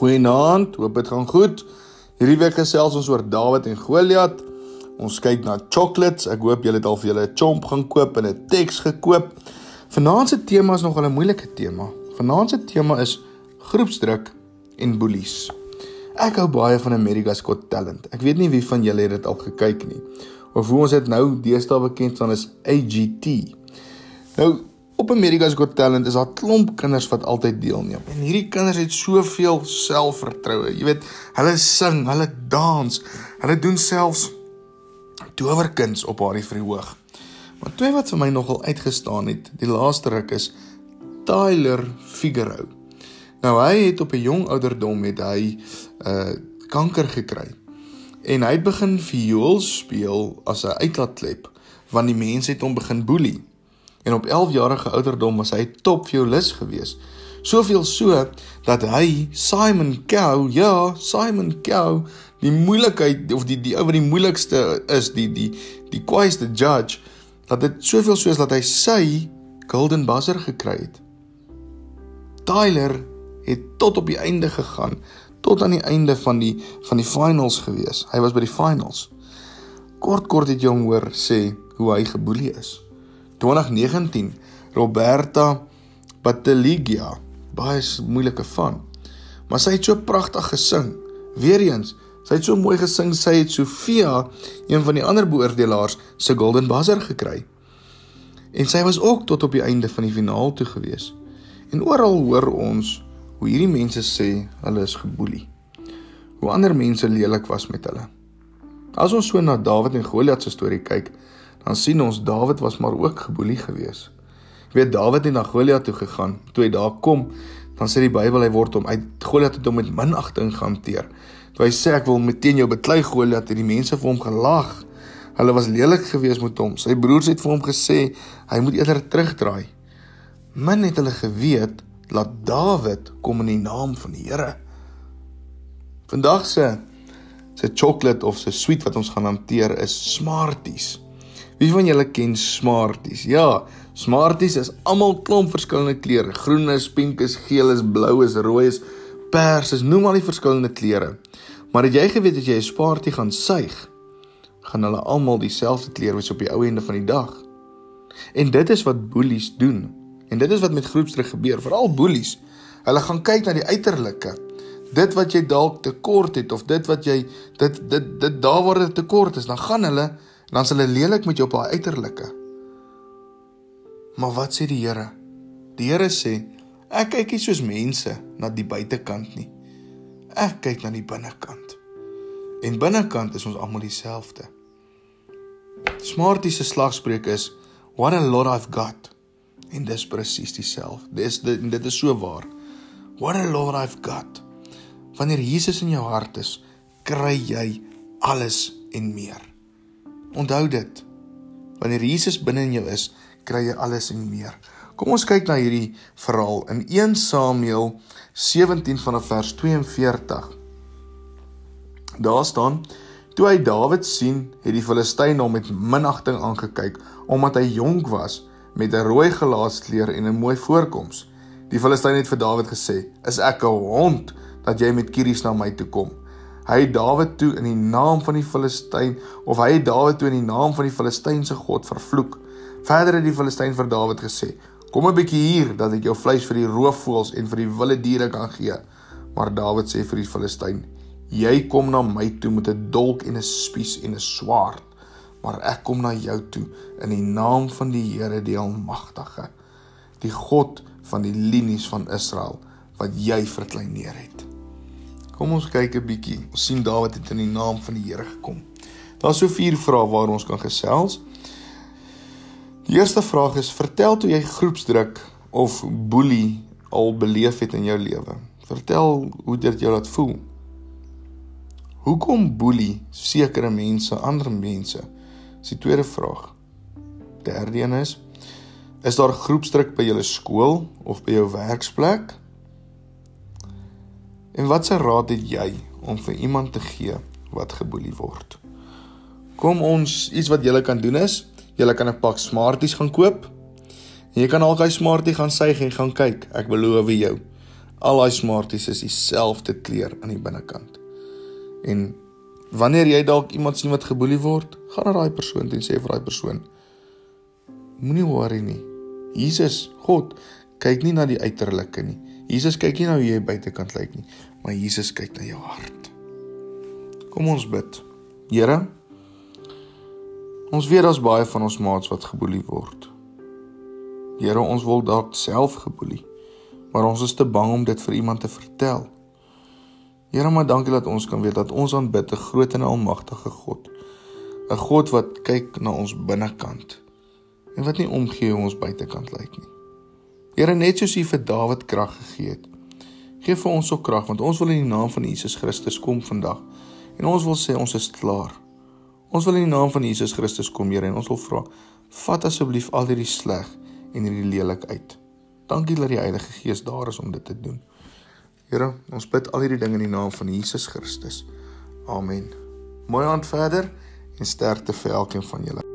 Goeienaand, hoop dit gaan goed. Hierdie week gesels ons oor Dawid en Goliat. Ons kyk na chocolates. Ek hoop julle het al vir julle 'n chomp gaan koop en 'n teks gekoop. Vanaand se tema is nogal 'n moeilike tema. Vanaand se tema is groepsdruk en bullies. Ek hou baie van America's Got Talent. Ek weet nie wie van julle het dit al gekyk nie of hoe ons dit nou deesdae bekend staan as AGT. Nou Op America's Got Talent is daar klomp kinders wat altyd deelneem. En hierdie kinders het soveel selfvertroue. Jy weet, hulle sing, hulle dans, hulle doen selfs towerkuns op haar verhoog. Maar twee wat vir my nogal uitgestaan het, die laaste ruk is Tyler Figaro. Nou hy het op 'n jong ouderdom met hy uh kanker gekry. En hy het begin viool speel as 'n uitlaatklep want die mense het hom begin boelie. En op 11 jarige ouderdom was hy top violis gewees. Soveel so dat hy Simon Cow, ja, Simon Cow, die moeilikheid of die die ou wat die moeilikste is, die die die kwaaiste judge, dat dit soveel soos dat hy sy golden buzzer gekry het. Tyler het tot op die einde gegaan, tot aan die einde van die van die finals gewees. Hy was by die finals. Kort kort het jong hoor sê hoe hy geboelie is. 2019 Roberta Battaligia baie moeilike van maar sy het so pragtig gesing. Weer eens sy het so mooi gesing sy het Sofia een van die ander beoordelaars se golden buzzer gekry. En sy was ook tot op die einde van die finaal toe gewees. En oral hoor ons hoe hierdie mense sê hulle is geboelie. Hoe ander mense lelik was met hulle. As ons so na Dawid en Goliat se storie kyk dan sien ons Dawid was maar ook geboelie gewees. Jy weet Dawid het na Goliat toe gegaan. Toe hy daar kom, dan sê die Bybel hy word hom uit Goliat het hom met minagting gehanteer. Toe hy sê ek wil meteen jou beklei Goliat, het die mense vir hom gelag. Hulle was lelik gewees met hom. Sy broers het vir hom gesê hy moet eerder terugdraai. Min het hulle geweet dat Dawid kom in die naam van die Here. Vandag se se chocolate of se sweet wat ons gaan hanteer is Smarties. Wie van julle ken Smarties? Ja, Smarties is almal klomp verskillende kleure. Groen is, pink is, geel is, blou is, rooi is, pers is, noem al die verskillende kleure. Maar het jy geweet as jy 'n Smartie gaan suig, gaan hulle almal dieselfde kleur wees op die ou einde van die dag? En dit is wat boelies doen. En dit is wat met groepsdruk gebeur, veral boelies. Hulle gaan kyk na die uiterlike. Dit wat jy dalk tekort het of dit wat jy dit dit dit daar waar dit tekort is, dan gaan hulle En dan sal hulle lelik met jou op haar uiterlike. Maar wat sê die Here? Die Here sê, ek kyk nie soos mense na die buitekant nie. Ek kyk na die binnekant. En binnekant is ons almal dieselfde. Smartie se slagspreuk is what a lot I've got. En dis presies dieselfde. Dis dit dit is so waar. What a lot I've got. Wanneer Jesus in jou hart is, kry jy alles en meer. Onthou dit. Wanneer Jesus binne in jou is, kry jy alles en meer. Kom ons kyk na hierdie verhaal in 1 Samuel 17 vanaf vers 42. Daar staan: Toe hy Dawid sien, het die Filistyn hom met minagting aangekyk omdat hy jonk was met 'n rooi gelaatskleur en 'n mooi voorkoms. Die Filistyn het vir Dawid gesê: "Is ek 'n hond dat jy met kieries na my toe kom?" Hy het Dawid toe in die naam van die Filistyn of hy het Dawid toe in die naam van die Filistynse god vervloek. Verder het die Filistyn vir Dawid gesê: "Kom 'n bietjie hier dat ek jou vleis vir die roofvoëls en vir die wilde diere kan gee." Maar Dawid sê vir die Filistyn: "Jy kom na my toe met 'n dolk en 'n spies en 'n swaard, maar ek kom na jou toe in die naam van die Here die Almagtige, die God van die linies van Israel wat jy verkleineer het." Kom ons kyk 'n bietjie. Ons sien Dawid het in die naam van die Here gekom. Daar's so vier vrae waar ons kan gesels. Die eerste vraag is: Vertel toe jy groepsdruk of boelie al beleef het in jou lewe. Vertel hoe dit jou laat voel. Hoekom boelie sekere mense ander mense? Dis die tweede vraag. Derde een is: Is daar groepsdruk by julle skool of by jou werksplek? En watse raad het jy om vir iemand te gee wat geboelie word? Kom ons iets wat jy kan doen is, jy kan 'n pak Smarties gaan koop. En jy kan al daai Smartie gaan suig en gaan kyk. Ek beloof jou, Al daai smarties is dieselfde kleur aan die binnekant. En wanneer jy dalk iemand sien wat geboelie word, gaan na daai persoon toe en sê vir daai persoon: Moenie worry nie. Jesus, God, kyk nie na die uiterlike nie. Jesus kyk nie na hoe jy buitekant lyk nie, maar Jesus kyk na jou hart. Kom ons bid. Here, ons weet daar's baie van ons maats wat geboelie word. Here, ons wil dalk self geboelie, maar ons is te bang om dit vir iemand te vertel. Here, maar dankie dat ons kan weet dat ons aanbid 'n groot en almagtige God. 'n God wat kyk na ons binnekant en wat nie omgee hoe ons buitekant lyk nie. Here, net soos U vir Dawid krag gegee het, gee vir ons ook krag want ons wil in die naam van Jesus Christus kom vandag en ons wil sê ons is klaar. Ons wil in die naam van Jesus Christus kom, Here, en ons wil vra, vat asseblief al hierdie sleg en hierdie lelik uit. Dankie dat die Heilige Gees daar is om dit te doen. Here, ons bid al hierdie dinge in die naam van Jesus Christus. Amen. Mooi aand verder en sterkte vir elkeen van julle.